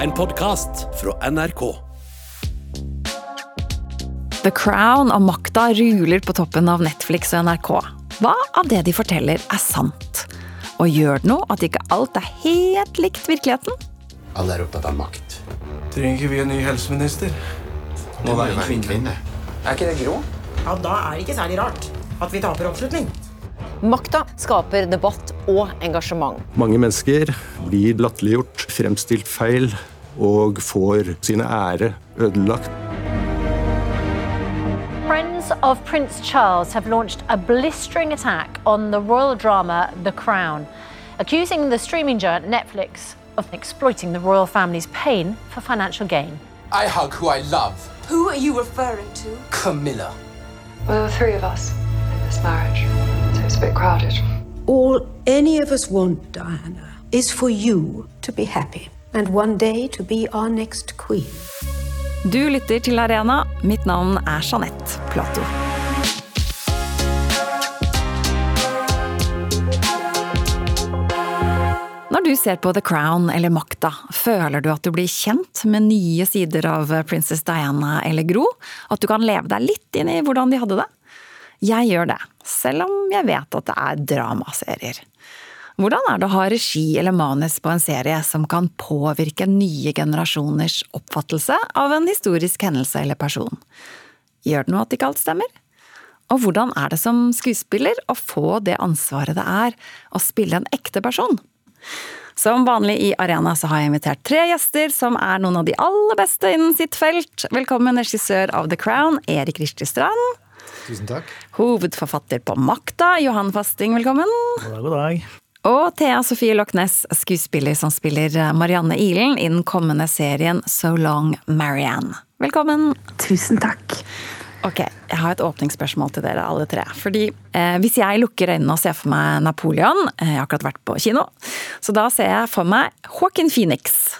En podkast fra NRK. The Crown og makta ruler på toppen av Netflix og NRK. Hva av det de forteller er sant? Og gjør det noe at ikke alt er helt likt virkeligheten? Alle er opptatt av makt. Trenger ikke vi en ny helseminister? Det må være en kvinne. Er ikke det Gro? Ja, da er det ikke særlig rart at vi taper oppslutning. Makta skaper debatt og engasjement. Mange mennesker blir latterliggjort, fremstilt feil og får sine ære ødelagt. Friends of Prince Charles have launched a blistering attack on the royal drama The Crown, accusing the streaming giant Netflix of exploiting the royal family's pain for financial gain. I hug who I love, Who are you referring to? Camilla. Well, there were three of us in this marriage, so it's a bit crowded. All any of us want, Diana, is for you to be happy and one day to be our next queen. Du lytter til Arena. Mitt navn er Jeanette Plato. Når du ser på The Crown eller Makta, føler du at du blir kjent med nye sider av prinsesse Diana eller Gro? At du kan leve deg litt inn i hvordan de hadde det? Jeg gjør det, selv om jeg vet at det er dramaserier. Hvordan er det å ha regi eller manus på en serie som kan påvirke nye generasjoners oppfattelse av en historisk hendelse eller person? Gjør det noe at ikke alt stemmer? Og hvordan er det som skuespiller å få det ansvaret det er å spille en ekte person? Som vanlig i Arena så har jeg invitert tre gjester som er noen av de aller beste innen sitt felt. Velkommen regissør av The Crown, Erik Rishti Strand. Tusen takk. Hovedforfatter på Makta, Johan Fasting, velkommen. God dag, god dag. Og Thea Sofie Lochnes, skuespiller som spiller Marianne Ilen i den kommende serien So Long Marianne. Velkommen. Tusen takk. Ok, jeg har et åpningsspørsmål til dere alle tre. Fordi eh, Hvis jeg lukker øynene og ser for meg Napoleon eh, Jeg har akkurat vært på kino. Så da ser jeg for meg Joaquin Phoenix.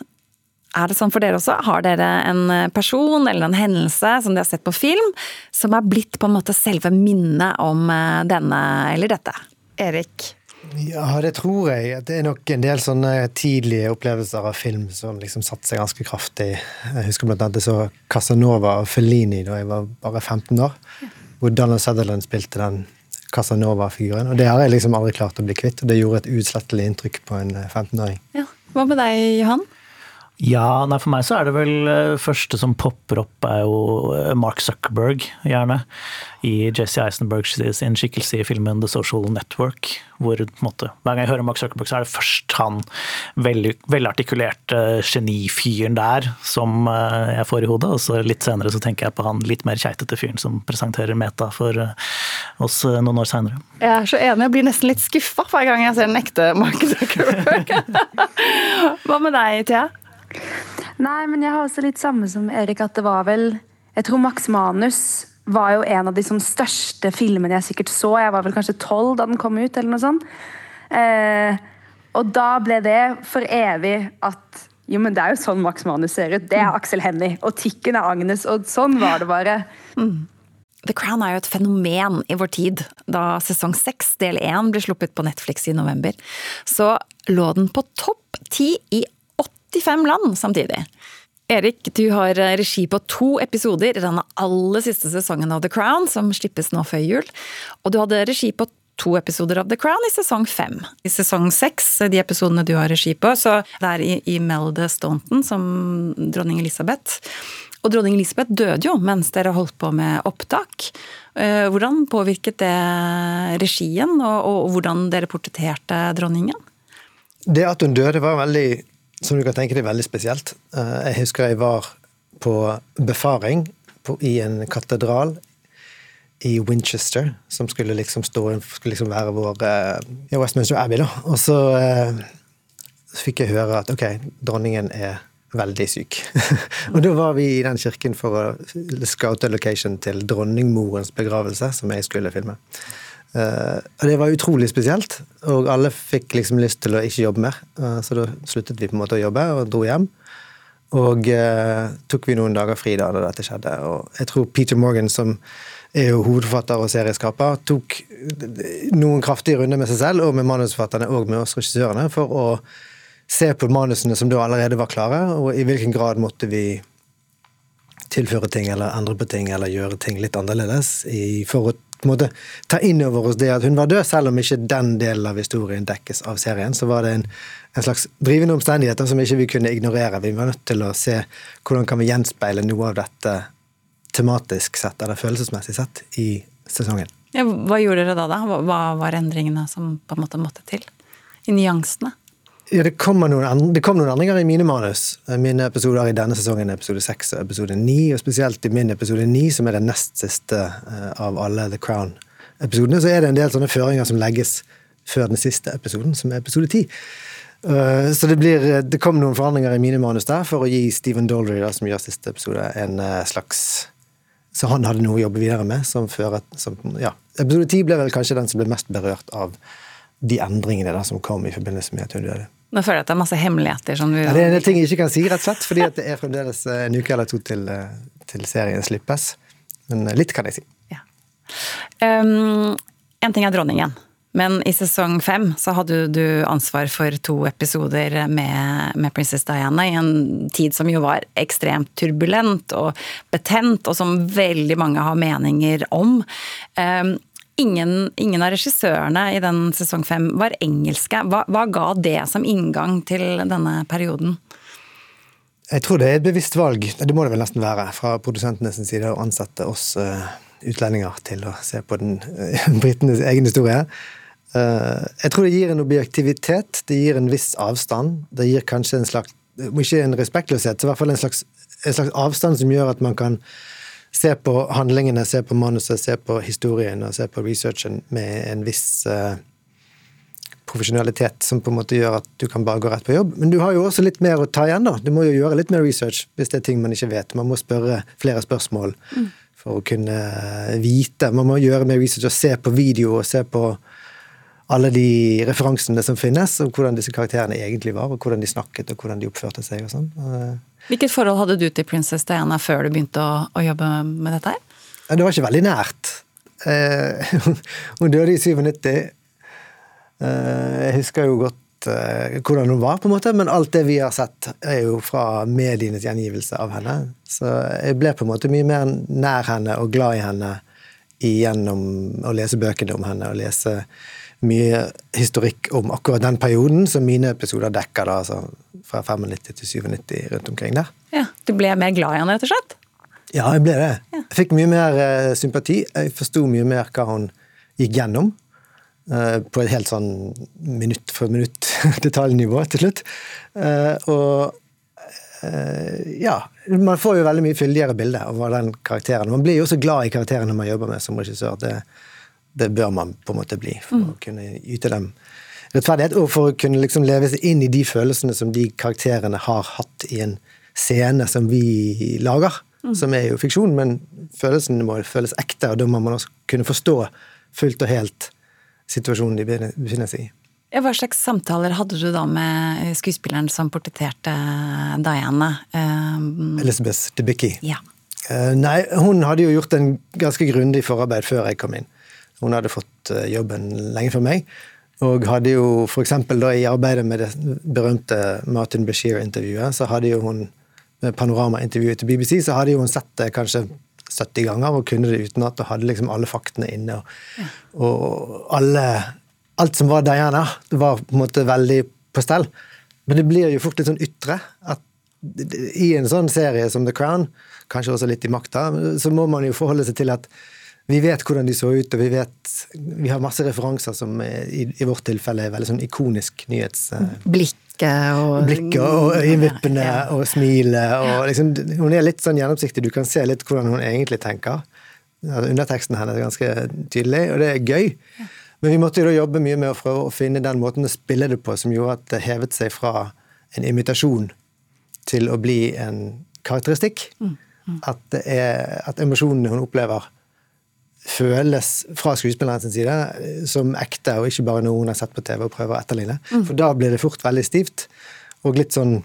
Er det sånn for dere også? Har dere en person eller en hendelse som dere har sett på film, som er blitt på en måte selve minnet om eh, denne eller dette? Erik? Ja, det tror jeg. Det er nok en del sånne tidlige opplevelser av film som liksom satte seg ganske kraftig. Jeg husker blant annet jeg så Casanova og Fellini da jeg var bare 15 år. Hvor Donald Sutherland spilte den Casanova-figuren. Og det har jeg liksom aldri klart å bli kvitt. Og det gjorde et uutslettelig inntrykk på en 15-åring. Ja. Hva med deg, Johan? Ja, nei, For meg så er det vel første som popper opp, er jo Mark Zuckerberg, gjerne. I Jesse Eisenbergs sin skikkelse i filmen The Social Network. Hvor måte, Hver gang jeg hører Mark Zuckerberg, så er det først han veldig velartikulerte genifyren der som jeg får i hodet. Og så litt senere så tenker jeg på han litt mer keitete fyren som presenterer Meta for oss noen år seinere. Jeg er så enig, jeg blir nesten litt skuffa hver gang jeg ser den ekte Mark Zuckerberg. Hva med deg, Thea? Nei, men jeg har også litt samme som Erik, at det var vel Jeg tror Max Manus var jo en av de sånn største filmene jeg sikkert så. Jeg var vel kanskje tolv da den kom ut, eller noe sånt. Eh, og da ble det for evig at jo, men det er jo sånn Max Manus ser ut. Det er Aksel Hennie. Og Tikken er Agnes. Og sånn var det bare. Mm. The Crown er jo et fenomen i vår tid. Da sesong seks del én ble sluppet på Netflix i november, så lå den på topp ti i 85 land samtidig. Erik, du har regi på to episoder i denne aller siste sesongen av The Crown, som slippes nå før jul. Og du hadde regi på to episoder av The Crown i sesong fem. I sesong seks, de episodene du har regi på, så det er i Imelda Staunton som dronning Elisabeth. Og dronning Elisabeth døde jo mens dere holdt på med opptak. Hvordan påvirket det regien, og, og hvordan dere portretterte dronningen? Det at hun døde, var veldig som du kan tenke deg, veldig spesielt. Jeg husker jeg var på befaring på, i en katedral i Winchester, som skulle liksom stå skulle liksom være vår ja, Westminster Abbey, da. Og så, så fikk jeg høre at ok, dronningen er veldig syk. og da var vi i den kirken for å scoute location til dronningmorens begravelse, som jeg skulle filme. Uh, og Det var utrolig spesielt, og alle fikk liksom lyst til å ikke jobbe mer. Uh, så da sluttet vi på en måte å jobbe og dro hjem. Og uh, tok vi noen dager fri da dette skjedde. Og jeg tror Peter Morgan, som er jo hovedforfatter og serieskaper, tok noen kraftige runder med seg selv og med manusforfatterne og med oss regissørene for å se på manusene som da allerede var klare, og i hvilken grad måtte vi tilføre ting eller endre på ting eller gjøre ting litt annerledes i, for å på en måte, ta inn over oss det at hun var død, selv om ikke den delen av historien dekkes av serien. Så var det en, en slags drivende omstendigheter som ikke vi kunne ignorere. Vi var nødt til å se hvordan kan vi gjenspeile noe av dette tematisk sett, eller følelsesmessig sett, i sesongen. Ja, hva gjorde dere da? da? Hva var endringene som på en måte måtte til? I nyansene? Ja, det, noen, det, kom noen endringer i mine manus. Mine episoder i denne sesongen er episode 6 og episode 9, og spesielt i min episode 9, som er den nest siste eh, av alle The Crown-episodene, så er det en del sånne føringer som legges før den siste episoden, som er episode 10. Eh, så det, blir, det kom noen forandringer i mine manus der for å gi Stephen Doldry, som gjør siste episode, en eh, slags Så han hadde noe å jobbe videre med. som fører, som, ja. Episode 10 ble vel kanskje den som ble mest berørt av de endringene da, som kom i forbindelse med at hun døde. Nå føler jeg at det er masse hemmeligheter som du ja, Det er en ting jeg ikke kan si, rett og slett, fordi det er fremdeles eh, en uke eller to til, eh, til serien slippes. Men eh, litt kan jeg si. Ja. Um, en ting er dronningen. Men i sesong fem så hadde du ansvar for to episoder med, med, Princess Diana i en tid som jo var ekstremt turbulent og betent, og som veldig mange har meninger om. Um, ingen, ingen, av regissørene i den sesong fem var engelske. Hva, hva, ga det som inngang til denne perioden? Jeg tror det er et bevisst valg, det må det vel nesten være, fra produsentenes side å ansette oss uh, utlendinger til å se på den uh, britenes egen historie. Uh, jeg tror det gir en objektivitet, det gir en viss avstand. Det gir kanskje en slags, ikke en respektløshet, så i hvert fall en slags, en slags avstand som gjør at man kan se på handlingene, se på manuset, se på historien og se på researchen med en viss uh, profesjonalitet som på en måte gjør at du kan bare gå rett på jobb. Men du har jo også litt mer å ta igjen, da. Du må jo gjøre litt mer research hvis det er ting man ikke vet. Man må spørre flere spørsmål mm. for å kunne vite. Man må gjøre mer research og se på video og se på alle de referansene som finnes, og hvordan disse karakterene egentlig var, og hvordan de snakket og hvordan de oppførte seg og sånn. Hvilket forhold hadde du til prinsesse Diana før du begynte å, å jobbe med dette her? Det var ikke veldig nært. Eh, hun døde i 97. Eh, jeg husker jo godt eh, hvordan hun var, på en måte, men alt det vi har sett, er jo fra medienes gjengivelse av henne. Så jeg ble på en måte mye mer nær henne og glad i henne gjennom å lese bøkene om henne og lese mye historikk om akkurat den perioden som mine episoder dekker, da, altså fra 95 til 97 rundt omkring der. Ja, Du ble mer glad i han, rett og slett? Ja, jeg ble det. Ja. Jeg fikk mye mer uh, sympati. Jeg forsto mye mer hva hun gikk gjennom. Uh, på et helt sånn minutt for minutt-detaljnivå til slutt. Uh, og ja, man får jo veldig mye fyldigere bilde av den karakteren. Man blir jo også glad i karakterene man jobber med som regissør. Det, det bør man på en måte bli for mm. å kunne yte dem rettferdighet, og for å kunne liksom leve seg inn i de følelsene som de karakterene har hatt i en scene som vi lager. Mm. Som er jo fiksjon, men følelsene må føles ekte, og da må man også kunne forstå fullt og helt situasjonen de befinner seg i. Hva slags samtaler hadde du da med skuespilleren som portretterte Diana? Um... Elizabeth Debicki. Ja. Uh, nei, hun hadde jo gjort en ganske grundig forarbeid før jeg kom inn. Hun hadde fått eh, jobben lenge før meg. Og hadde jo f.eks. i arbeidet med det berømte Martin Bashir-intervjuet, så hadde jo hun panoramaintervjuet til BBC, så hadde jo hun sett det kanskje 70 ganger og kunne det utenat og hadde liksom alle faktene inne. Og, og alle, alt som var Diana, var på en måte veldig på stell. Men det blir jo fort litt sånn ytre. at I en sånn serie som The Crown, kanskje også litt i makta, så må man jo forholde seg til at vi vet hvordan de så ut, og vi vet Vi har masse referanser som i, i vårt tilfelle er veldig sånn ikonisk nyhets... Eh, blikket og Blikket og øyenvippene ja. og smilet og liksom Hun er litt sånn gjennomsiktig, du kan se litt hvordan hun egentlig tenker. Underteksten hennes er ganske tydelig, og det er gøy. Men vi måtte jo da jobbe mye med å prøve å finne den måten å spille det på som gjorde at det hevet seg fra en imitasjon til å bli en karakteristikk. Mm. Mm. At, det er, at emosjonene hun opplever, føles fra skuespillerens side som ekte, og ikke bare noe hun har sett på TV og prøver å etterligne. Mm. For da blir det fort veldig stivt, og litt sånn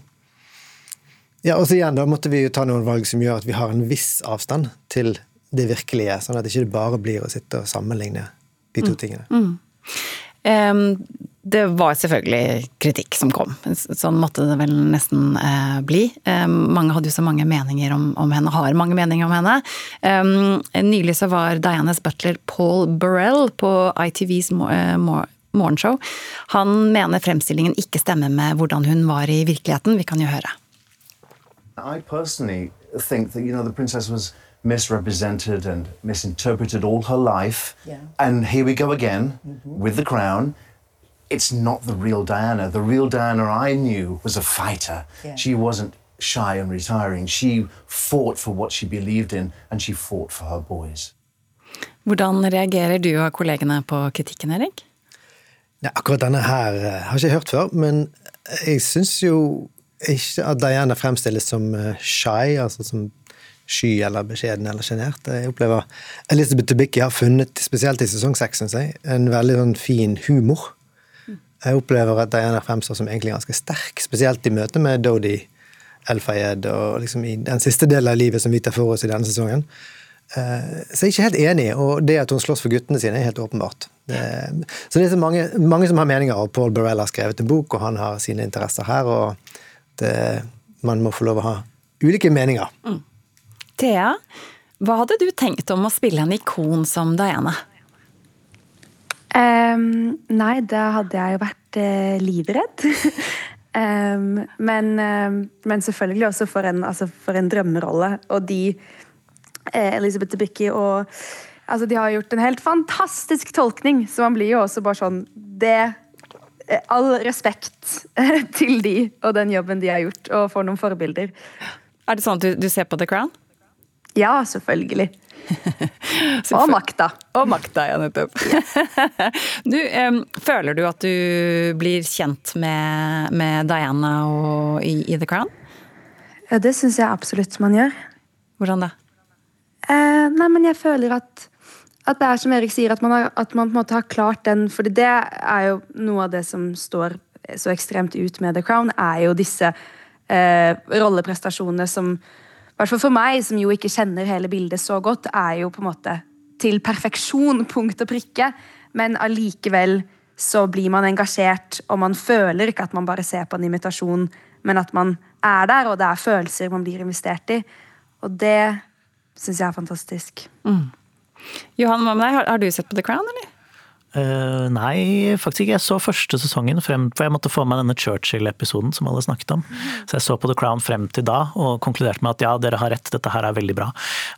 Ja, og så igjen, da måtte vi jo ta noen valg som gjør at vi har en viss avstand til det virkelige, sånn at det ikke bare blir å sitte og sammenligne de to mm. tingene. Mm. Um, Det var selvfølgelig kritikk som kom. Sånn måtte det vel nesten eh, bli. Eh, mange hadde jo så mange meninger om, om, henne, har mange meninger om henne. Eh, nylig så var Dianas butler Paul Burrell på ITVs eh, morgenshow. Han mener fremstillingen ikke stemmer med hvordan hun var i virkeligheten. Vi kan jo høre. I personally think that you know the princess was misrepresented and misinterpreted all her life. Yeah. And here we go again mm -hmm. with the crown. It's not the real Diana. The real Diana I knew was a fighter. Yeah. She wasn't shy and retiring. She fought for what she believed in, and she fought for her boys. Hvordan reagerer du og kollegene på kritikken, Erik? Ja, akkurat denne her eh, har jeg ikke hørt før, men jeg syns jo ikke at Diana fremstilles som eh, shy, altså som sky eller beskjeden eller sjenert. Jeg opplever Elizabeth Debicki har funnet, spesielt i sesong seks, en veldig sånn fin humor. Jeg opplever at Diana fremstår som egentlig ganske sterk, spesielt i møte med Dodi El-Fayed og liksom i den siste delen av livet som vi tar for oss i denne sesongen. Eh, så jeg er ikke helt enig, og det at hun slåss for guttene sine, er helt åpenbart. Så det er så mange, mange, som har meninger, og Paul Burrell har skrevet en bok, og han har sine interesser her, og det, man må få lov å ha ulike meninger. Mm. Thea, hva hadde du tenkt om å spille en ikon som Diana? Um, nei, da hadde jeg jo vært uh, livredd. um, men, um, men, selvfølgelig også for en, altså for en drømmerolle. Og de uh, Elisabeth Debicki og Altså, de har gjort en helt fantastisk tolkning, så man blir jo også bare sånn Det eh, All respekt til de og den jobben de har gjort, og for noen forbilder. Er det sånn at du, du ser på The Crown? Ja, selvfølgelig. og makta. Og makta, ja, nettopp. du, um, føler du at du blir kjent med, med Diana og i, i, The Crown? Ja, det syns jeg absolutt man gjør. Hvordan da? Eh, nei, men jeg føler at, at det er som Erik sier, at man, har, at man på en måte har klart den For det er jo noe av det som står så ekstremt ut med The Crown, er jo disse eh, rolleprestasjonene som hvert fall for meg, som jo ikke kjenner hele bildet så godt, er jo på en måte til perfeksjon, punkt og prikke. Men allikevel så blir man engasjert, og man føler ikke at man bare ser på en imitasjon, men at man er der, og det er følelser man blir investert i. Og det syns jeg er fantastisk. Mm. Johan, hva med deg? Har, har du sett på The Crown, eller? Uh, nei, faktisk ikke. Jeg så første sesongen, frem, for jeg måtte få med denne Churchill-episoden som alle snakket om. Så jeg så på The Crown frem til da, og konkluderte med at ja, dere har rett, dette her er veldig bra.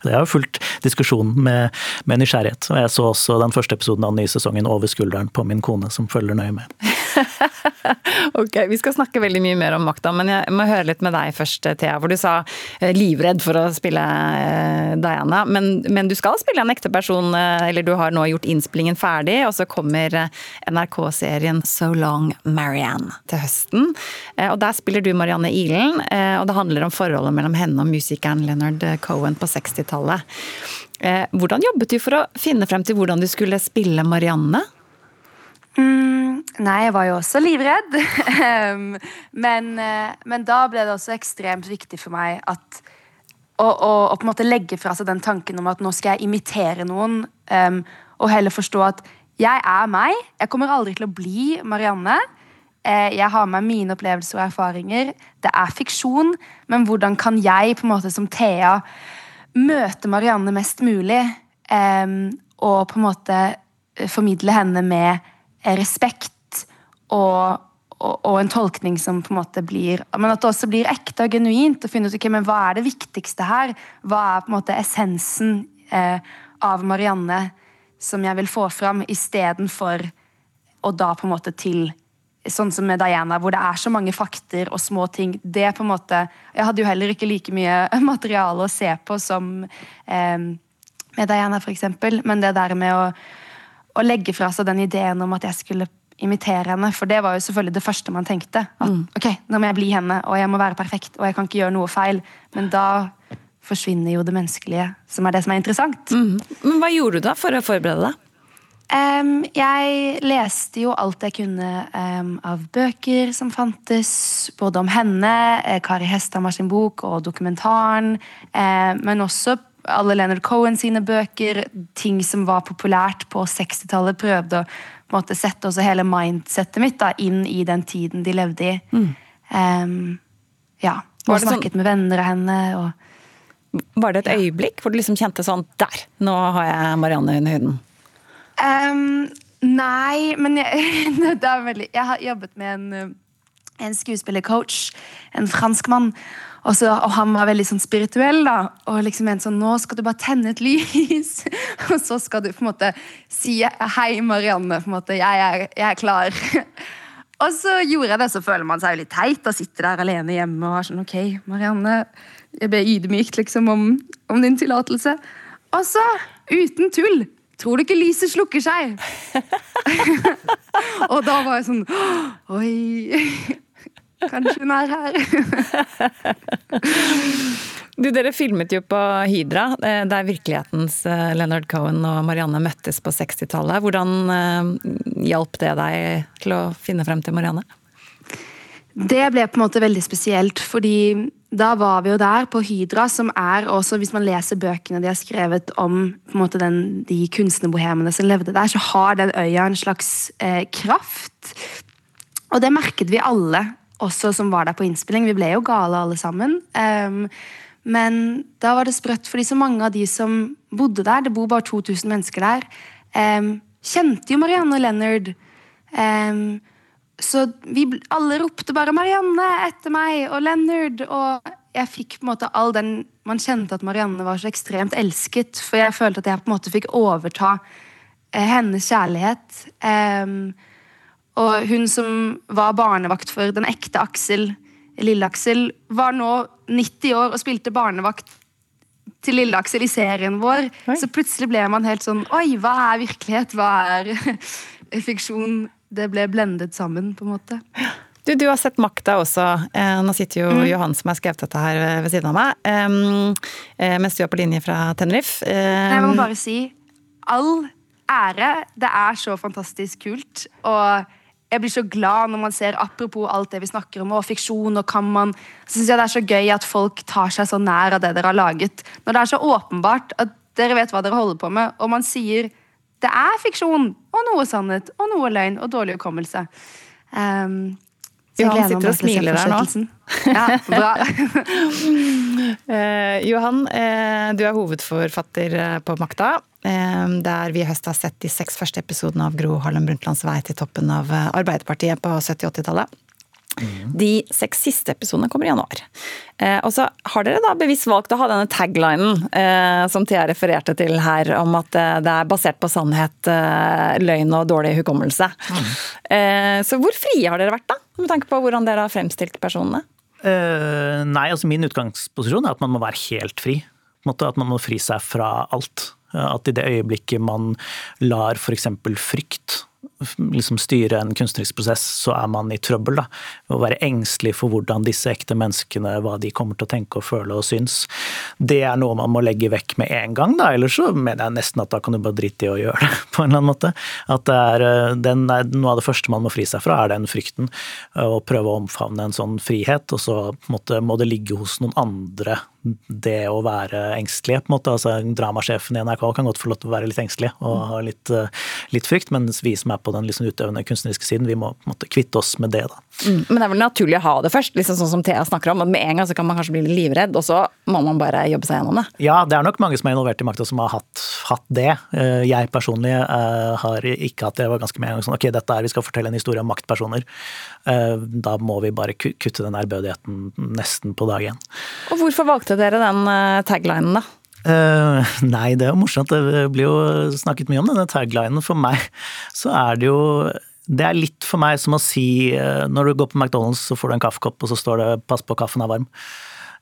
Det har jo fulgt diskusjonen med, med, nysgjerrighet. Og jeg så også den første episoden av den nye sesongen over skulderen på min kone, som følger nøye med. ok, vi skal snakke veldig mye mer om makta, men jeg må høre litt med deg først, Thea. Hvor du sa eh, livredd for å spille eh, Diana, men, men du skal spille en ekte person, eller du har nå gjort innspillingen ferdig. og så kommer eh, NRK-serien So Long Marianne til høsten. Eh, og Der spiller du Marianne Ilen, eh, og det handler om forholdet mellom henne og musikeren Leonard Cohen på 60-tallet. Hvordan jobbet du for å finne frem til hvordan du skulle spille Marianne? Mm, nei, jeg var jo også livredd. men, men, da ble det også ekstremt viktig for meg at å, å, å, på en måte legge fra seg den tanken om at nå skal jeg imitere noen, um, og heller forstå at jeg er meg. Jeg kommer aldri til å bli Marianne. Eh, jeg har med mine opplevelser og erfaringer. Det er fiksjon, men hvordan kan jeg på en måte som Thea møte Marianne mest mulig? Og på en måte eh, formidle henne med respekt og, og, og, en tolkning som på en måte blir Men at det også blir ekte og genuint. og finne ut okay, men Hva er det viktigste her? Hva er på en måte essensen eh, av Marianne? som jeg vil få fram, istedenfor å da på en måte til Sånn som med Diana, hvor det er så mange fakter og små ting. det på en måte, Jeg hadde jo heller ikke like mye materiale å se på som eh, med Diana, f.eks. Men det der med å, å, legge fra seg den ideen om at jeg skulle imitere henne, for det var jo selvfølgelig det første man tenkte. At mm. ok, nå må jeg bli henne, og jeg må være perfekt, og jeg kan ikke gjøre noe feil. Men da forsvinner jo det menneskelige, som er det som er interessant. Mm. Men Hva gjorde du da for å forberede deg? Um, jeg leste jo alt jeg kunne um, av bøker som fantes, både om henne, eh, Kari Hesthamar sin bok og dokumentaren, um, men også alle Leonard Cohen sine bøker, ting som var populært på 60-tallet. Prøvde å måte sette også hele mindsettet mitt da, inn i den tiden de levde i. Mm. Um, ja. Og sånn- snakket med venner av henne. og Var det et øyeblikk hvor du liksom kjente sånn Der! Nå har jeg Marianne under huden. Um, nei, men jeg, det er veldig, jeg har jobbet med en, en skuespillercoach, en franskmann. Og, og han var veldig sånn spirituell. da, og liksom en sånn, Nå skal du bare tenne et lys, og så skal du på en måte si 'Hei, Marianne'. på en måte, 'Jeg er, jeg er klar'. Og så gjorde jeg det, så føler man seg jo litt teit og sitter der alene hjemme og er sånn Ok, Marianne, jeg ber ydmykt liksom om, om din tillatelse. Og så, uten tull, tror du ikke lyset slukker seg? og da var jeg sånn Oi. Kanskje hun er her. Du, Dere filmet jo på Hydra, eh, der virkelighetens eh, Leonard Cohen og Marianne møttes på 60-tallet. Hvordan eh, hjalp det deg til å finne frem til Marianne? Det ble på en måte veldig spesielt, fordi da var vi jo der på Hydra, som er også, hvis man leser bøkene de har skrevet om på en måte den, de kunstnerbohemene som levde der, så har den øya en slags eh, kraft. Og det merket vi alle, også som var der på innspilling. Vi ble jo gale alle sammen. Um, men da var det sprøtt, fordi så mange av de som bodde der, det bor bare 2000 mennesker der, um, kjente jo Marianne og Leonard. Um, så vi alle ropte bare 'Marianne etter meg' og 'Leonard'. Og jeg fikk på en måte all den Man kjente at Marianne var så ekstremt elsket, for jeg følte at jeg på en måte fikk overta eh, hennes kjærlighet. Um, og hun som var barnevakt for den ekte Aksel, Lille-Aksel, var nå 90 år og spilte barnevakt til Lille-Aksel i serien vår. Oi. Så plutselig ble man helt sånn Oi, hva er virkelighet? Hva er fiksjon? Det ble blendet sammen, på en måte. Du, du har sett Makta også. Eh, nå sitter jo mm. Johan som har skrevet dette her ved siden av meg. Eh, mens du er på linje fra Tenerife. Jeg må bare si all ære. Det er så fantastisk kult. Og jeg blir så glad når man ser apropos alt det vi snakker om, og fiksjon og kan man så synes jeg Det er så gøy at folk tar seg så nær av det dere har laget. Når det er så åpenbart at dere vet hva dere holder på med, og man sier det er fiksjon, og noe sannhet, og noe løgn, og dårlig hukommelse. Um, Johan sitter og smiler der nå. Ja, bra. eh, Johan, eh, du er hovedforfatter på Makta. Eh, der vi i høst har sett de seks første episodene av Gro Harlem Brundtlands vei til toppen av Arbeiderpartiet på 70-80-tallet. De seks siste episodene kommer i januar. Eh, og så har dere da bevisst valgt å ha denne taglinen eh, som Thea refererte til her, om at eh, det er basert på sannhet, eh, løgn og dårlig hukommelse. Mm. Eh, så hvor frie har dere vært, da? Med tanke på hvordan dere har fremstilt personene? Uh, nei, altså min utgangsposisjon er at man må være helt fri. At man må fri seg fra alt. At i det øyeblikket man lar f.eks. frykt liksom styre en kunstnerisk prosess, så er man i trøbbel. da. Å være engstelig for hvordan disse ekte menneskene, hva de kommer til å tenke og føle og synes. Det er noe man må legge vekk med en gang, da. Ellers så mener jeg nesten at da kan du bare drite i å gjøre det, på en eller annen måte. At det er, eh, den, noe av det første man må fri seg fra, er den frykten. Å prøve å omfavne en sånn frihet, og så måte, må det ligge hos noen andre det å være engstelig. på en måte. Altså, Dramasjefen i NRK kan godt få lov til å være litt engstelig og ha litt, eh, litt frykt, mens vi som er på den liksom utøvende kunstneriske siden, vi må på en måte kvitte oss med det. da. Mm, men det er vel naturlig å ha det først, liksom sånn som Thea snakker om. at Med en gang så kan man kanskje bli livredd, og så må man bare jobbe seg gjennom det. Ja, det er nok mange som er involvert i makta som har hatt, hatt det. Eh, jeg personlig uh, har ikke hatt det. Jeg var ganske med en gang sånn ok, dette er, vi skal fortelle en historie om maktpersoner. Da må vi bare kutte den ærbødigheten nesten på dag én. Og hvorfor valgte dere den taglinen, da? Uh, nei, det er jo morsomt. Det blir jo snakket mye om denne taglinen. For meg så er det jo det er litt for meg som å si når du går på McDonald's så får du en kaffekopp og så står det 'pass på, kaffen er varm'.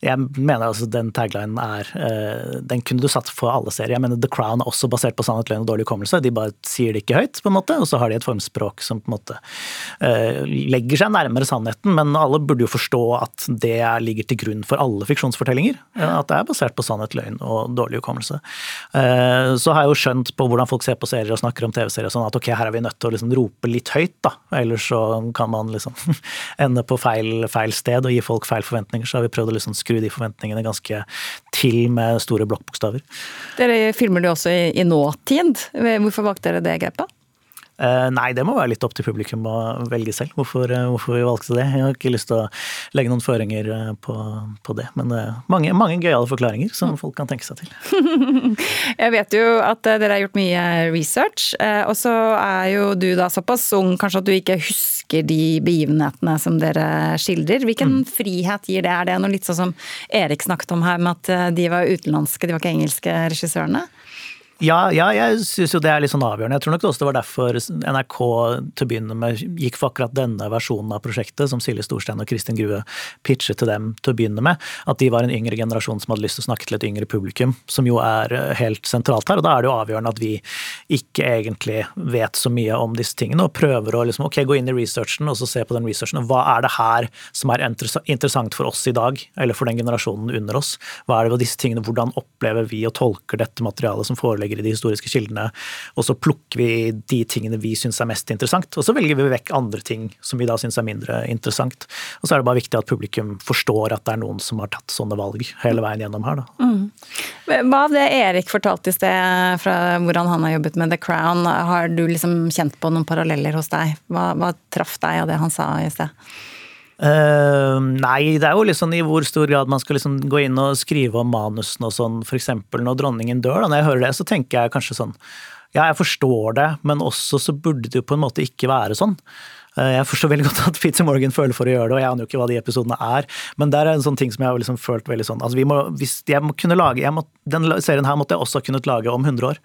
Jeg mener altså den taglinen er uh, Den kunne du satt for alle serier. Jeg mener The Crown er også basert på sannhet, løgn og dårlig hukommelse. De bare sier det ikke høyt, på en måte, og så har de et formspråk som på en måte uh, legger seg nærmere sannheten. Men alle burde jo forstå at det ligger til grunn for alle fiksjonsfortellinger. At det er basert på sannhet, løgn og dårlig hukommelse. så har jeg jo skjønt på hvordan folk ser på serier og snakker om TV-serier sånn at ok, her er vi nødt til å liksom rope litt høyt, da. Ellers så kan man liksom ende på feil, feil sted og gi folk feil forventninger. Så har vi prøvd å liksom skru de forventningene ganske til med store blokkbokstaver. Dere filmer det også i, i nåtid. Hvorfor valgte dere det grepet? Uh, nei, det må være litt opp til publikum å velge selv, hvorfor, uh, hvorfor, vi valgte det. Jeg har ikke lyst til å legge noen føringer uh, på, på, det, men mange, mange gøyale forklaringer som mm. folk kan tenke seg til. jeg vet jo at dere har gjort mye research, og så er jo du da såpass ung kanskje at du ikke husker de begivenhetene som dere skildrer. Hvilken mm. frihet gir det? Er det noe litt sånn som Erik snakket om her, med at de var utenlandske, de var ikke engelske regissørene? Ja, ja jeg syns jo det er litt sånn avgjørende. Jeg tror nok også det var derfor NRK til å begynne med gikk for akkurat denne versjonen av prosjektet, som Silje Storstein og Kristin Grue pitchet til dem til å begynne med. At de var en yngre generasjon som hadde lyst til å snakke til et yngre publikum, som jo er eh, helt sentralt her. Og da er det jo avgjørende at vi ikke egentlig vet så mye om disse tingene, og prøver å liksom, ok, gå inn i researchen og så se på den researchen. Hva er det her som er interessant for oss i dag, eller for den generasjonen under oss? Hva er det ved disse tingene, Hvordan opplever vi og tolker dette materialet som foreligger foreligger i de historiske kildene, og så plukker vi de tingene vi syns er mest interessant, og så velger vi vekk andre ting som vi da syns er mindre interessant. Og så er det bare viktig at publikum forstår at det er noen som har tatt sånne valg hele veien gjennom her, da. Mm. Hva av det Erik fortalte i sted fra hvordan han har jobbet med The Crown, har du liksom kjent på noen paralleller hos deg? Hva, hva traff deg av det han sa i sted? Uh, nei, det er jo liksom i hvor stor grad man skal liksom gå inn og skrive om manusene og sånn. Eksempel når dronningen dør, da, når jeg hører det, så tenker jeg kanskje sånn Ja, jeg forstår det, men også så burde det jo på en måte ikke være sånn. Uh, jeg forstår veldig godt at Peter Morgan føler for å gjøre det, og jeg aner jo ikke hva de episodene er. Men det er en sånn ting som jeg har liksom følt veldig sånn altså vi må, Hvis jeg må kunne lage må, Den serien her måtte jeg også kunnet lage om 100 år.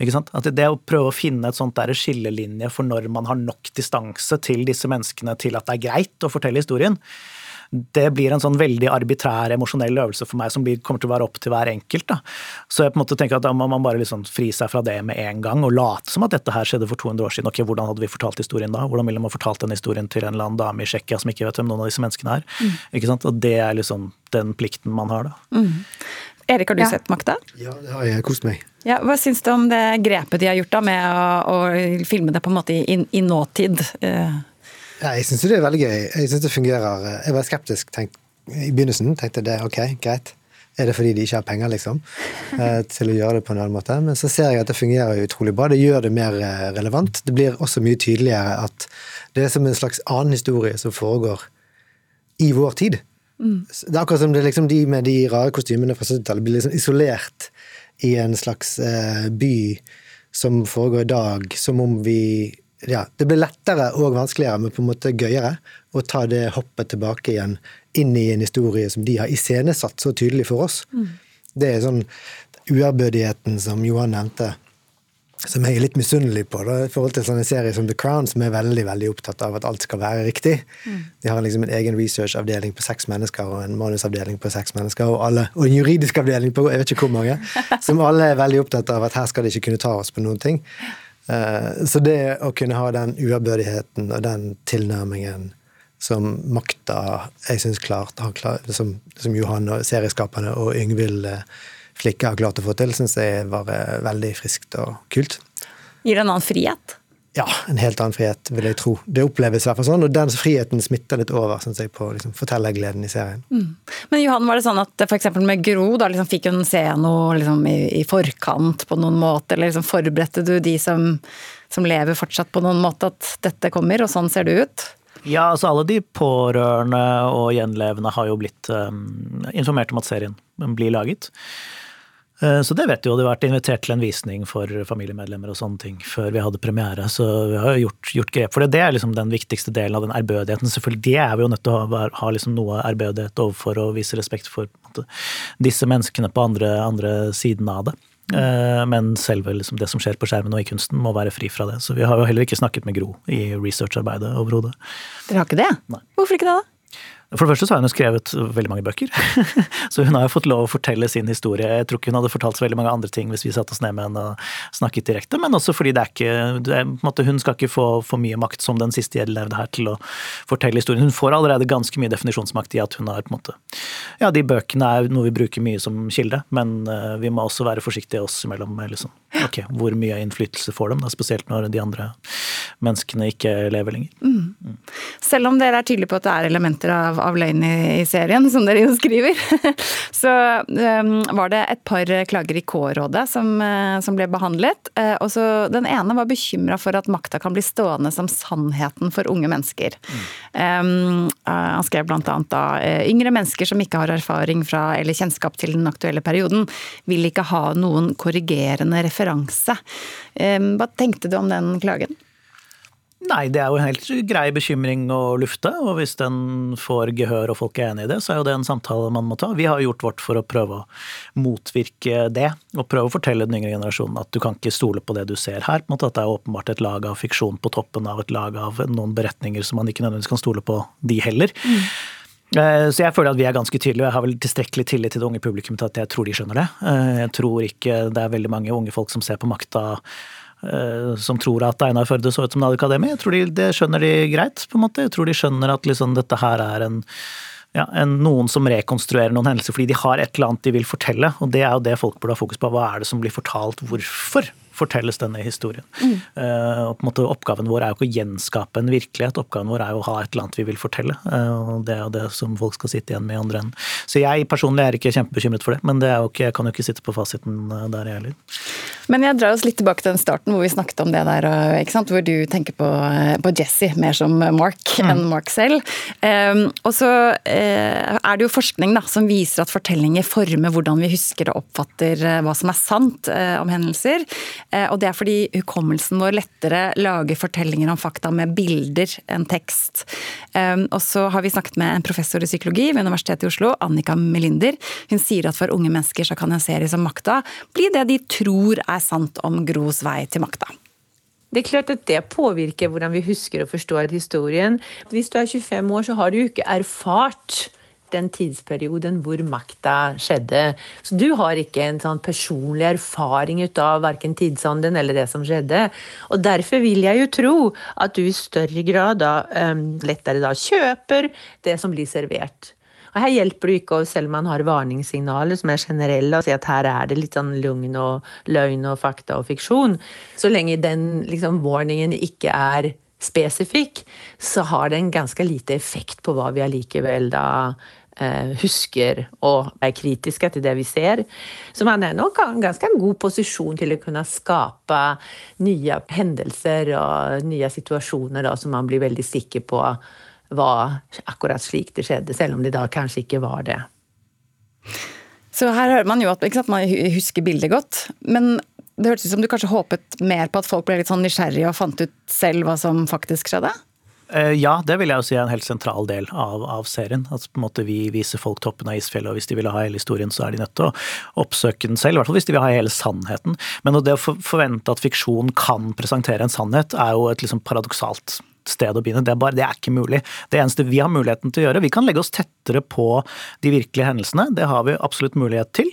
Ikke sant? At det å prøve å finne et sånt der skillelinje for når man har nok distanse til disse menneskene til at det er greit å fortelle historien, det blir en sånn veldig arbitrær emosjonell øvelse for meg som blir, kommer til å være opp til hver enkelt. Da. Så jeg på en måte tenker at da må man bare liksom fri seg fra det med en gang og late som at dette her skjedde for 200 år siden. Ok, Hvordan hadde vi fortalt historien da? Hvordan ville man fortalt den historien til en eller annen dame i Tsjekkia som ikke vet hvem noen av disse menneskene er? Mm. Ikke sant? Og det er liksom den plikten man har, da. Mm. Erik, har du ja. sett Makta? Ja, det har jeg. Kost meg. Ja, hva syns du om det grepet de har gjort da med å, å filme det på en måte i, i nåtid? Uh. Ja, jeg syns det er veldig gøy. Jeg syns det fungerer. Jeg var skeptisk tenkt, i begynnelsen. Tenkte det ok, greit. Er det fordi de ikke har penger, liksom? Eh, til å gjøre det på en annen måte. Men så ser jeg at det fungerer utrolig bra. Det gjør det mer eh, relevant. Det blir også mye tydeligere at det er som en slags annen historie som foregår i vår tid. Mm. Det er akkurat som det liksom de med de rare kostymene fra 70-tallet blir liksom isolert i en slags eh, by som foregår i dag, som om vi ja, Det blir lettere og vanskeligere, men på en måte gøyere, å ta det hoppet tilbake igjen inn i en historie som de har iscenesatt så tydelig for oss. Mm. Det er sånn uærbødigheten som Johan nevnte som jeg er litt misunnelig på, da, i forhold til sånne serier som The Crown, som er veldig veldig opptatt av at alt skal være riktig. Mm. De har liksom en egen researchavdeling på seks mennesker og en manusavdeling på seks mennesker, og, alle, og en juridisk avdeling på jeg vet ikke hvor mange, som alle er veldig opptatt av at her skal de ikke kunne ta oss på noen ting. Uh, så det å kunne ha den uærbødigheten og den tilnærmingen som makta jeg syns klart har klart, som, som Johan og serieskaperne og Yngvild uh, Flikke har klart å få til, syns jeg var eh, veldig friskt og kult. Gir det en annen frihet? Ja, en helt annen frihet, vil jeg tro. Det oppleves i hvert fall sånn, og den friheten smitter litt over synes jeg, på liksom, fortellergleden i serien. Mm. Men Johan, var det sånn at f.eks. med Gro, da liksom, fikk hun se noe liksom, i, i, forkant på noen måte, eller liksom, forberedte du de som, som lever fortsatt på noen måte, at dette kommer, og sånn ser det ut? Ja, altså alle de pårørende og gjenlevende har jo blitt um, informert om at serien blir laget. Eh, så det vet du jo. Det har vært invitert til en visning for familiemedlemmer og sånne ting før vi hadde premiere. Så vi har gjort, gjort grep for det. Det er liksom den viktigste delen av den ærbødigheten. Selvfølgelig, Det er vi jo nødt til å ha, ha liksom noe ærbødighet overfor og vise respekt for måte, disse menneskene på andre, andre siden av det. Eh, men selve liksom, det som skjer på skjermen og i kunsten, må være fri fra det. Så vi har jo heller ikke snakket med Gro i researcharbeidet overhodet. Dere har ikke det? Nei. Hvorfor ikke det, da? For det første så har hun skrevet veldig mange bøker. så hun har jo fått lov å fortelle sin historie. Jeg tror ikke hun hadde fortalt så veldig mange andre ting hvis vi satte oss ned med henne og snakket direkte, men også fordi det er ikke det er, måte, Hun skal ikke få for mye makt som den siste gjeldlevde her til å fortelle historien. Hun får allerede ganske mye definisjonsmakt i at hun har på en måte Ja, de bøkene er noe vi bruker mye som kilde, men uh, vi må også være forsiktige oss imellom liksom ok, hvor mye innflytelse får dem, da, spesielt når de andre menneskene ikke lever lenger. Mm. Selv om dere er tydelige på at det er elementer av, av løgn i, i, serien, som dere jo skriver, så um, var det et par klager i K-rådet som, uh, som, ble behandlet. Uh, og så Den ene var bekymra for at makta kan bli stående som sannheten for unge mennesker. Mm. Um, uh, han skrev annet da yngre mennesker som ikke har erfaring fra eller kjennskap til den aktuelle perioden, vil ikke ha noen korrigerende referanser referanse. Hva tenkte du om den klagen? Nei, det er jo en helt grei bekymring å lufte, og hvis den får gehør og folk er enig i det, så er jo det en samtale man må ta. Vi har gjort vårt for å prøve å motvirke det, og prøve å fortelle den yngre generasjonen at du kan ikke stole på det du ser her. på en måte At det er åpenbart et lag av fiksjon på toppen av et lag av noen beretninger som man ikke nødvendigvis kan stole på, de heller. Mm. Eh, så jeg føler at vi er ganske tydelige, og jeg har vel tilstrekkelig tillit til det unge publikum til at jeg tror de skjønner det. Eh, jeg tror ikke det er veldig mange unge folk som ser på makta eh, som tror at Einar Førde så ut som Nadia Akademi. Jeg tror de, det skjønner de greit, på en måte. Jeg tror de skjønner at liksom dette her er en, ja, en, noen som rekonstruerer noen hendelser fordi de har et eller annet de vil fortelle. Og det er jo det folk burde ha fokus på. Hva er det som blir fortalt, hvorfor? Fortelles denne historien. Mm. Uh, og på en måte Oppgaven vår er jo ikke å gjenskape en virkelighet, oppgaven vår er jo å ha et eller annet vi vil fortelle. Uh, og Det er jo det som folk skal sitte igjen med i andre enden. Så jeg personlig er ikke kjempebekymret for det, men det ikke, jeg kan jo ikke sitte på fasiten eh, der, jeg heller. Men jeg drar oss litt tilbake til den starten hvor vi snakket om det der, hvor du tenker på, på Jesse mer som Mark mm. enn Mark selv. Um, og så uh, er det jo forskning da, som viser at fortellinger former hvordan vi husker og oppfatter hva som er sant om hendelser. Eh, og det er fordi hukommelsen vår lettere lager fortellinger om fakta med bilder enn tekst. Ehm, og så har vi snakket med en professor i psykologi ved Universitetet i Oslo, Annika Melinder. Hun sier at for unge mennesker så kan en serie som Makta bli det de tror er sant om Gros vei til makta. Det er klart at det påvirker hvordan vi husker og forstår historien. Hvis du er 25 år, så har du ikke erfart den tidsperioden hvor makta skjedde. Så du har ikke en sånn personlig erfaring ut av verken tidsånden eller det som skjedde. Og derfor vil jeg jo tro at du i større grad da, um, lettere da kjøper det som blir servert. Og Her hjelper det ikke, selv om man har varningssignaler som er generelle, å si at her er det litt sånn lugn og løgn og fakta og fiksjon. Så lenge den liksom, warningen ikke er spesifikk, så har det en ganske lite effekt på hva vi allikevel da husker og er kritiske til det vi ser. Så man er nok i en ganske god posisjon til å kunne skape nye hendelser og nye situasjoner da, som man blir veldig sikker på var akkurat slik det skjedde, selv om det da kanskje ikke var det. Så her hører man jo at sant, man husker bildet godt, men det hørtes ut som du kanskje håpet mer på at folk ble litt sånn nysgjerrige og fant ut selv hva som faktisk skjedde? Eh, ja, det vil jeg jo si er en helt sentral del av, av serien. At på en måte vi viser folk toppen av isfjellet, og hvis de vil ha hele historien, så er de nødt til å oppsøke den selv. I hvert fall hvis de vil ha hele sannheten. Men det å forvente at fiksjon kan presentere en sannhet, er jo et liksom paradoksalt sted å begynne. Det er, bare, det er ikke mulig. Det eneste vi har muligheten til å gjøre, vi kan legge oss tettere på de virkelige hendelsene. Det har vi absolutt mulighet til.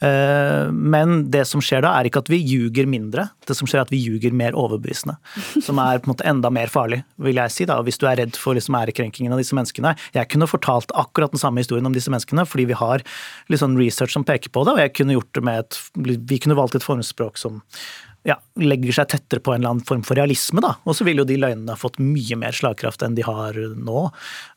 Eh, men det som skjer da, er ikke at vi ljuger mindre. Det som skjer er at vi ljuger mer overbevisende. Som er på en måte enda mer farlig, vil jeg si. da, Hvis du er redd for liksom ærekrenkingen av disse menneskene. Jeg kunne fortalt akkurat den samme historien om disse menneskene, fordi vi har litt sånn research som peker på det. Og jeg kunne gjort det med et, vi kunne valgt et formspråk som ja, legger seg tettere på en eller annen form for realisme. Da. Og så ville jo de løgnene ha fått mye mer slagkraft enn de har nå.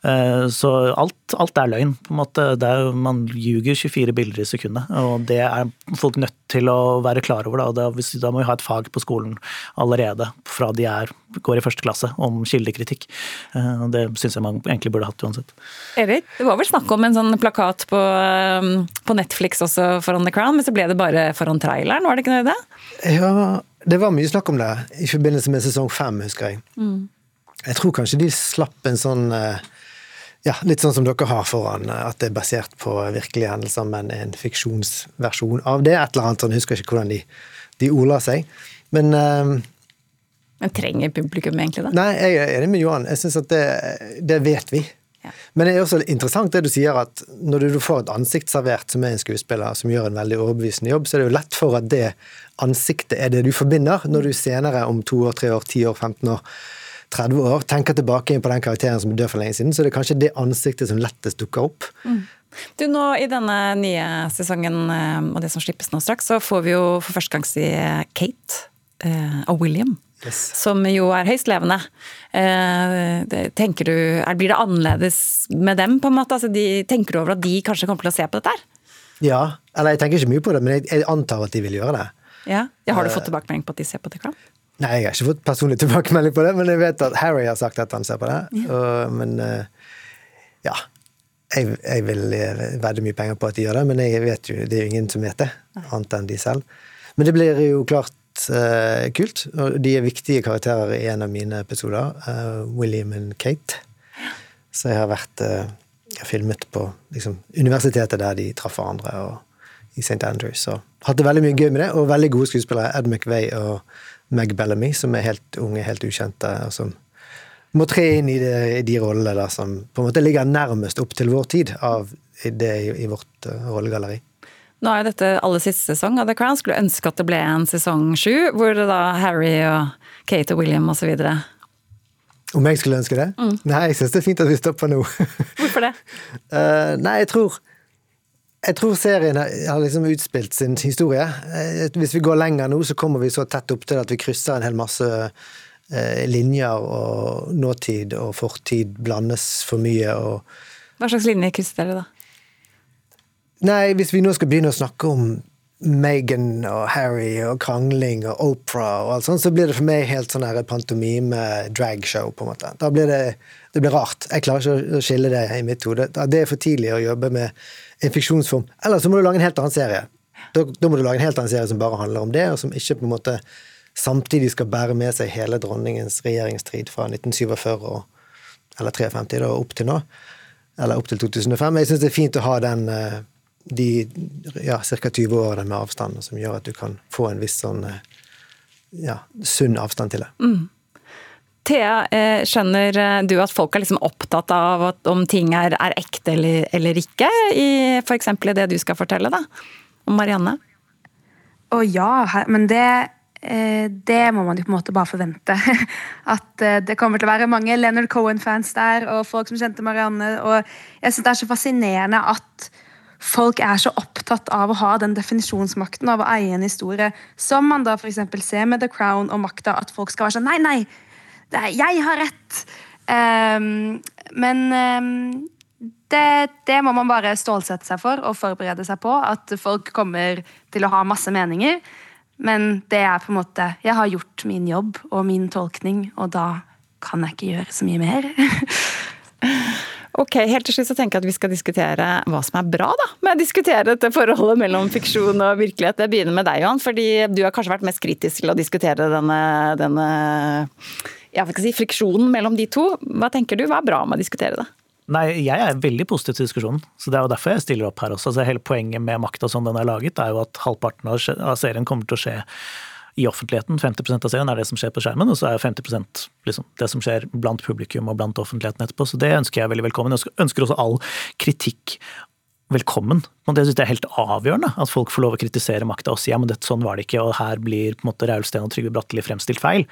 Eh, så alt, alt er løgn. på en måte. Er, man ljuger 24 bilder i sekundet. Og det er folk nødt til å være klar over. Da, da, da må vi ha et fag på skolen allerede fra de er, går i første klasse om kildekritikk. Eh, det syns jeg man egentlig burde hatt uansett. Erik, det var vel snakk om en sånn plakat på, um, på Netflix også foran The Crown, men så ble det bare foran traileren, var det ikke det? Ja, det var mye snakk om det i forbindelse med sesong fem, husker jeg. Mm. Jeg tror kanskje de slapp en sånn eh, ja, litt sånn som dere har foran, eh, at det er basert på virkelige hendelser, men en fiksjonsversjon av det. Et eller annet sånn, jeg husker ikke hvordan de, de ordla seg. Men uh, Men trenger publikum egentlig det? Nei, jeg er enig med Johan. Jeg syns at det, det vet vi. Men det er også interessant det du sier, at når du får et ansikt servert som er en skuespiller som gjør en veldig overbevisende jobb, så er det jo lett for at det ansiktet er det du forbinder, når du senere, om to år, tre år, ti år, 15 år, 30 år, tenker tilbake på den karakteren som døde for lenge siden, så det er kanskje det ansiktet som lettest dukker opp. Mm. Du, nå I denne nye sesongen eh, og det som slippes nå straks, så får vi jo for første gang si Kate eh, og William. Yes. Som jo er høyst levende. Eh, tenker du, Blir det annerledes med dem? på en måte? Altså, de, tenker du over at de kanskje kommer til å se på dette her? Ja, eller jeg tenker ikke mye på det, men jeg, jeg antar at de vil gjøre det. Ja, ja Har du fått tilbakemelding på at de ser på det? Crown? Nei, jeg har ikke fått personlig tilbakemelding på det, men jeg vet at Harry har sagt at han ser på det. Ja. Og, men ja, jeg, jeg vil eh, vedde mye penger på at de gjør det, men jeg vet jo, det er jo ingen som vet det, annet enn de selv. Men det blir jo klart kult, og de er viktige karakterer i en av mine episoder, uh, William og Kate. Så jeg har vært uh, jeg filmet på liksom, universitetet der de traff hverandre, og i St. Andrews. Og hatt det veldig mye gøy med det, og veldig gode skuespillere. Ed McVeigh og Meg Bellamy, som er helt unge, helt ukjente, og som må tre inn i, det, i de rollene der som på en måte ligger nærmest opp til vår tid av det i, i vårt uh, rollegalleri. Nå er jo dette aller siste sesong av The Crown. Skulle ønske at det ble en sesong sju, hvor det da Harry og Kate og William osv. Om jeg skulle ønske det? Mm. Nei, jeg syns det er fint at vi stopper nå. Hvorfor det? uh, nei, jeg tror jeg tror serien har liksom utspilt sin historie. Eh, hvis vi går lenger nå, så kommer vi så tett opp til at vi krysser en hel masse Eh, linjer og nåtid og fortid blandes for mye. Og... Hva slags linje krysser dere, da? Nei, hvis vi nå skal begynne å snakke om Meghan og Harry og krangling og Opera og alt sånt, så blir det for meg helt sånn her pantomime-dragshow, på en måte. Da blir det, det blir rart. Jeg klarer ikke å skille det i mitt hode. Det er for tidlig å jobbe med en fiksjonsform. Eller så må du lage en helt annen serie. Da, da må du lage en helt annen serie som bare handler om det, og som ikke på en måte samtidig skal bære med seg hele dronningens regjeringstid fra 1947 og, eller 53 da, opp til nå. Eller opp til 2005. Jeg syns det er fint å ha den eh, de ja, ca. 20 årene med avstand som gjør at du kan få en viss sånn eh, ja, sunn avstand til det. Mm. Thea, eh, skjønner du at folk er liksom opptatt av om ting er, er ekte eller, eller, ikke, i f.eks. i det du skal fortelle, da? Om Marianne? Å ja, men det Eh, det må man jo på en måte bare forvente. At eh, det kommer til å være mange Leonard Cohen-fans der, og folk som kjente Marianne. Og jeg syns det er så fascinerende at folk er så opptatt av å ha den definisjonsmakten av å eie en historie, som man da f.eks. ser med The Crown og makta, at folk skal være sånn Nei, nei! Er, jeg har rett! Um, men um, det, det, må man bare stålsette seg for og forberede seg på. At folk kommer til å ha masse meninger. Men det er på en måte Jeg har gjort min jobb og min tolkning, og da kan jeg ikke gjøre så mye mer. ok, Helt til slutt så tenker jeg at vi skal diskutere hva som er bra da, med å diskutere dette forholdet mellom fiksjon og virkelighet. Jeg begynner med deg, Johan, fordi du har kanskje vært mest kritisk til å diskutere denne, denne si, friksjonen mellom de to. Hva tenker du, hva er bra med å diskutere det? Nei, jeg er veldig positiv til diskusjonen. så Det er jo derfor jeg stiller opp her også. Altså, hele Poenget med makta som den er laget, er jo at halvparten av serien kommer til å skje i offentligheten. 50% av serien er det som skjer på skjermen, og så er 50% liksom, det som skjer blant publikum og blant offentligheten etterpå. Så det ønsker jeg veldig velkommen. Jeg ønsker også all kritikk velkommen. Og det synes jeg er helt avgjørende, at folk får lov å kritisere makta og si ja, men dette, sånn var det ikke, og her blir på en måte Raul Steen og Trygve Bratteli fremstilt feil.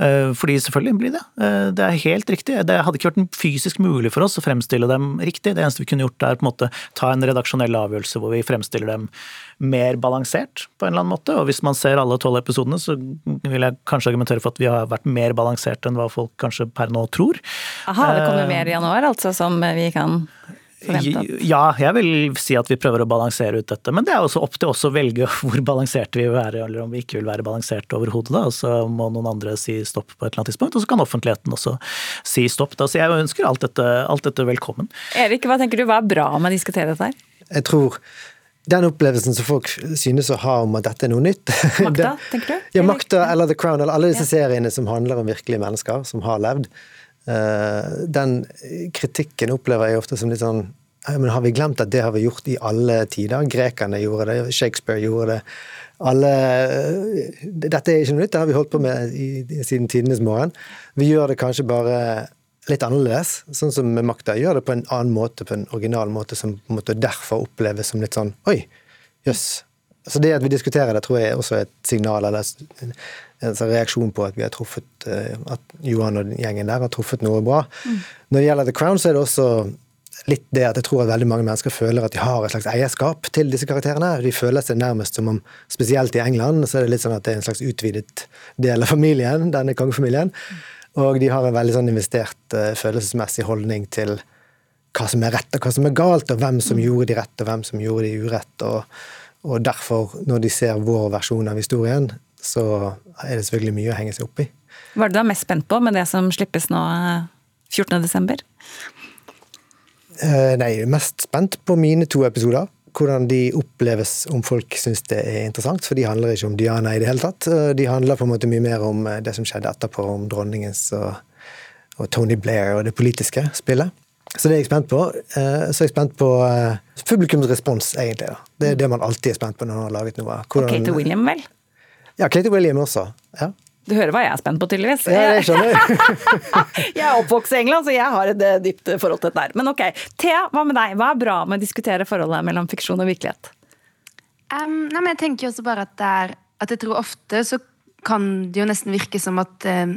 Uh, fordi selvfølgelig blir det. Uh, det er helt riktig. Det hadde ikke vært fysisk mulig for oss å fremstille dem riktig. Det eneste vi kunne gjort er på en måte ta en redaksjonell avgjørelse hvor vi fremstiller dem mer balansert på en eller annen måte. Og hvis man ser alle tolv episodene, så vil jeg kanskje argumentere for at vi har vært mer balansert enn hva folk kanskje per nå tror. Aha, det kommer uh, mer i januar altså som vi kan forventet? Ja, jeg vil si at vi prøver å balansere ut dette. Men det er også opp til oss å velge hvor balanserte vi vil være, eller om vi ikke vil være balanserte overhodet. Og så må noen andre si stopp på et eller annet tidspunkt, og så kan offentligheten også si stopp. Da. Så jeg ønsker alt dette, alt dette velkommen. Erik, hva tenker du, hva er bra med å diskutere dette her? Jeg tror den opplevelsen som folk synes å ha om at dette er noe nytt Makta, tenker du? Ja, Makta eller The Crown, eller alle disse ja. seriene som handler om virkelige mennesker som har levd. Eh, den kritikken opplever jeg ofte som litt sånn men Har vi glemt at det har vi gjort i alle tider? Grekerne gjorde det, Shakespeare gjorde det. Alle, eh, dette er ikke noe nytt, det har vi holdt på med i, siden tidenes morgen. Vi gjør det kanskje bare litt annerledes, sånn som med makta. Gjør det på en annen måte, på en original måte, som på en måte derfor oppleves som litt sånn Oi, jøss. Yes. Så det at vi diskuterer det, tror jeg er også et signal eller en sånn reaksjon på at vi har truffet eh, at Johan og gjengen der har truffet noe bra. Mm. Når det gjelder The Crown, så er det også litt det at jeg tror at veldig mange mennesker føler at de har et slags eierskap til disse karakterene. De føler seg nærmest som om, spesielt i England, så er det litt sånn at det er en slags utvidet del av familien, denne kongefamilien. Og de har en veldig sånn investert uh, følelsesmessig holdning til hva som er rett og hva som er galt, og hvem som gjorde de rett og hvem som gjorde de urett. Og, og derfor, når de ser vår versjon av historien, så er det selvfølgelig mye å henge seg opp i. Hva er det du er mest spent på med det som slippes nå 14.12.? Eh, nei, er mest spent på mine to episoder. Hvordan de oppleves om folk syns det er interessant. For de handler ikke om Diana i det hele tatt. Eh, de handler på en måte mye mer om eh, det som skjedde etterpå, om dronningens og, og Tony Blair og det politiske spillet. Så det er jeg spent på. Så er jeg spent på publikums respons, egentlig. Det er det man alltid er spent på når man har laget noe. Hvordan, og Kate William, vel? Ja, Katie William også. ja. Du hører hva jeg er spent på, tydeligvis. Ja, jeg skjønner. jeg er oppvokst i England, så jeg har et eh, dypt forhold til dette her. Men ok, Thea, hva med deg? Hva er bra med å diskutere forholdet mellom fiksjon og virkelighet? Um, nei, men jeg tenker jo også bare at, det er, at jeg tror ofte så kan det jo nesten virke som at um,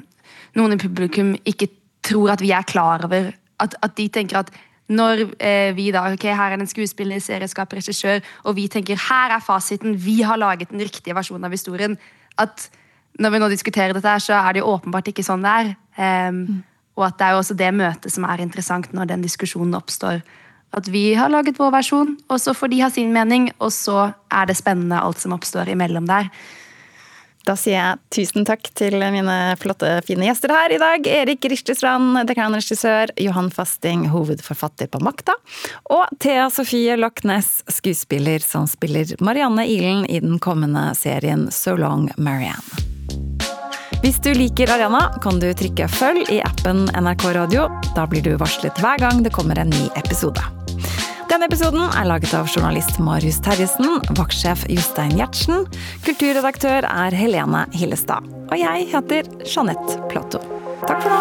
noen i publikum ikke tror at vi er klar over At, at de tenker at når eh, vi da ok, Her er en skuespiller, serieskaper, regissør, og vi tenker her er fasiten, vi har laget den riktige versjonen av historien. At når vi nå diskuterer dette, her, så er det jo åpenbart ikke sånn det er. Um, mm. Og at det er jo også det møtet som er interessant når den diskusjonen oppstår. At vi har laget vår versjon, og så får de ha sin mening, og så er det spennende alt som oppstår imellom der. Da sier jeg tusen takk til mine flotte, fine gjester her i dag. Erik Richtestrand, dekanregissør. Johan Fasting, hovedforfatter på Makta, og Thea Sofie Lochnes, skuespiller som spiller Marianne Ilen i den kommende serien So Long Marianne. Hvis du liker Ariana, kan du trykke følg i appen NRK Radio. Da blir du varslet hver gang det kommer en ny episode. Denne episoden er laget av journalist Marius Terjesen, vaktsjef Jostein Gjertsen, kulturredaktør er Helene Hillestad. Og jeg heter Jeanette Platou. Takk for nå!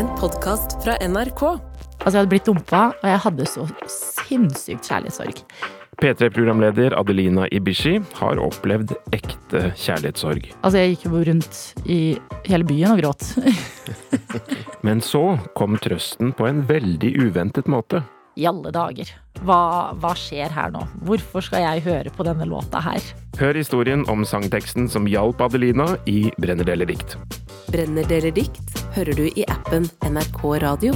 En podkast fra NRK. Altså, jeg hadde blitt dumpa, og jeg hadde så sinnssykt kjærlighetssorg. P3-programleder Adelina Ibishi har opplevd ekte kjærlighetssorg. Altså, jeg gikk jo rundt i hele byen og gråt. Men så kom trøsten på en veldig uventet måte. I alle dager. Hva, hva, skjer her nå? Hvorfor skal jeg høre på denne låta her? Hør historien om sangteksten som hjalp Adelina i Brenner deler dikt. Brenner deler dikt hører du i appen NRK Radio.